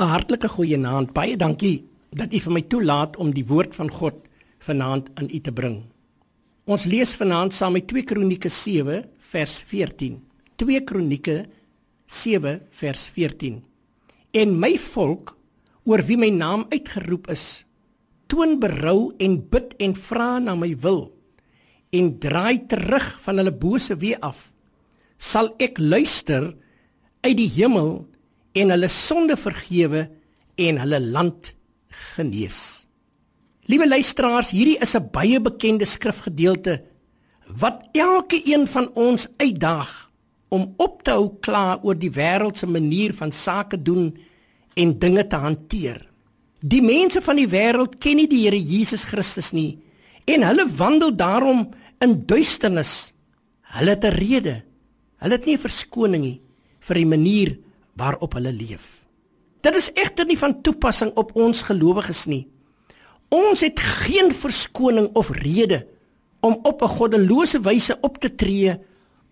'n Hartlike goeienaand. Baie dankie dat u vir my toelaat om die woord van God vanaand aan u te bring. Ons lees vanaand saam met 2 Kronieke 7 vers 14. 2 Kronieke 7 vers 14. En my volk oor wie my naam uitgeroep is, toon berou en bid en vra na my wil en draai terug van hulle bose weë af, sal ek luister uit die hemel en hulle sonde vergewe en hulle land genees. Liewe luisteraars, hierdie is 'n baie bekende skrifgedeelte wat elke een van ons uitdaag om op te hou kla oor die wêreld se manier van sake doen en dinge te hanteer. Die mense van die wêreld ken nie die Here Jesus Christus nie en hulle wandel daarom in duisternis. Hulle het 'n rede. Hulle het nie 'n verskoning nie vir die manier waarop hulle leef. Dit is egter nie van toepassing op ons gelowiges nie. Ons het geen verskoning of rede om op 'n goddelose wyse op te tree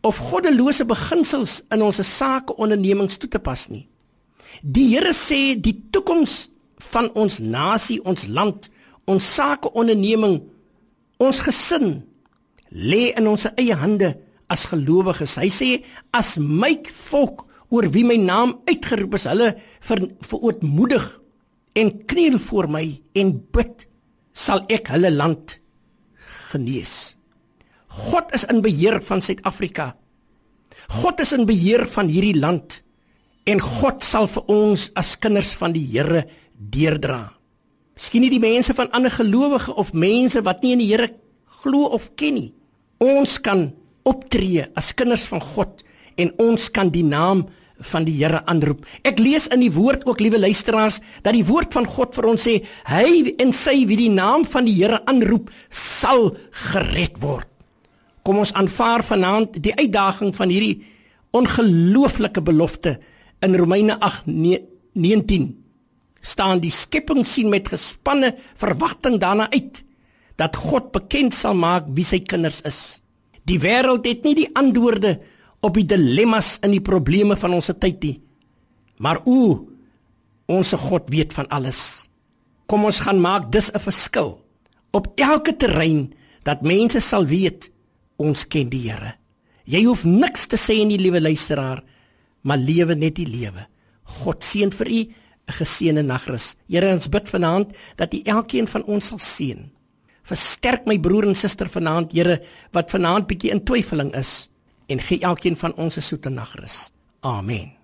of goddelose beginsels in ons sakeondernemings toe te pas nie. Die Here sê die toekoms van ons nasie, ons land, ons sakeonderneming, ons gesin lê in ons eie hande as gelowiges. Hy sê as my volk oor wie my naam uitgeroep is, hulle ver, verootmoedig en kniel voor my en bid, sal ek hulle land genees. God is in beheer van Suid-Afrika. God is in beheer van hierdie land en God sal vir ons as kinders van die Here deurdra. Miskien nie die mense van ander gelowige of mense wat nie in die Here glo of ken nie. Ons kan optree as kinders van God en ons kan die naam van die Here aanroep. Ek lees in die woord ook liewe luisteraars dat die woord van God vir ons sê hy en sy wie die naam van die Here aanroep sal gered word. Kom ons aanvaar vanaand die uitdaging van hierdie ongelooflike belofte in Romeine 8:19 staan die skepping sien met gespanne verwagting daarna uit dat God bekend sal maak wie sy kinders is. Die wêreld het nie die antwoorde op die dilemmas en die probleme van ons tyd nie. Maar o, ons God weet van alles. Kom ons gaan maak dis 'n verskil op elke terrein dat mense sal weet ons ken die Here. Jy hoef niks te sê in die liewe luisteraar, maar lewe net die lewe. God seën vir u 'n geseënde nagrus. Here, ons bid vanaand dat U elkeen van ons sal seën. Versterk my broer en suster vanaand, Here, wat vanaand bietjie in twyfeling is en gee elkeen van ons 'n soete nagrus. Amen.